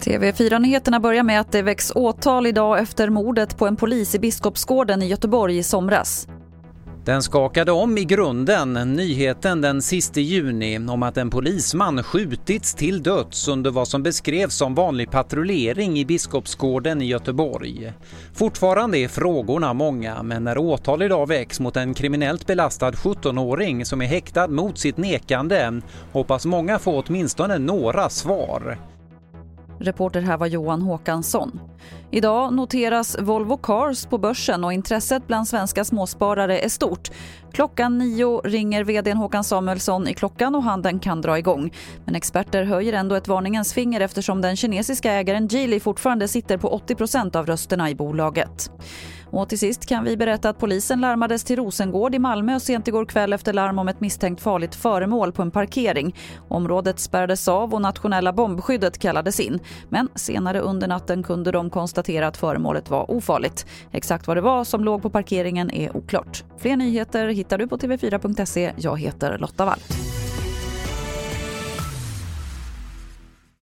TV4-nyheterna börjar med att det väcks åtal idag efter mordet på en polis i Biskopsgården i Göteborg i somras. Den skakade om i grunden nyheten den sista juni om att en polisman skjutits till döds under vad som beskrevs som vanlig patrullering i Biskopsgården i Göteborg. Fortfarande är frågorna många men när åtal idag väcks mot en kriminellt belastad 17-åring som är häktad mot sitt nekande hoppas många få åtminstone några svar. Reporter här var Johan Håkansson. Idag noteras Volvo Cars på börsen och intresset bland svenska småsparare är stort. Klockan nio ringer vd Håkan Samuelsson i klockan och handeln kan dra igång. Men experter höjer ändå ett varningens finger eftersom den kinesiska ägaren Geely fortfarande sitter på 80% av rösterna i bolaget. Och till sist kan vi berätta att polisen larmades till Rosengård i Malmö sent igår kväll efter larm om ett misstänkt farligt föremål på en parkering. Området spärrades av och nationella bombskyddet kallades in. Men senare under natten kunde de konstatera att föremålet var ofarligt. Exakt vad det var som låg på parkeringen är oklart. Fler nyheter hittar du på tv4.se. Jag heter Lotta Wall.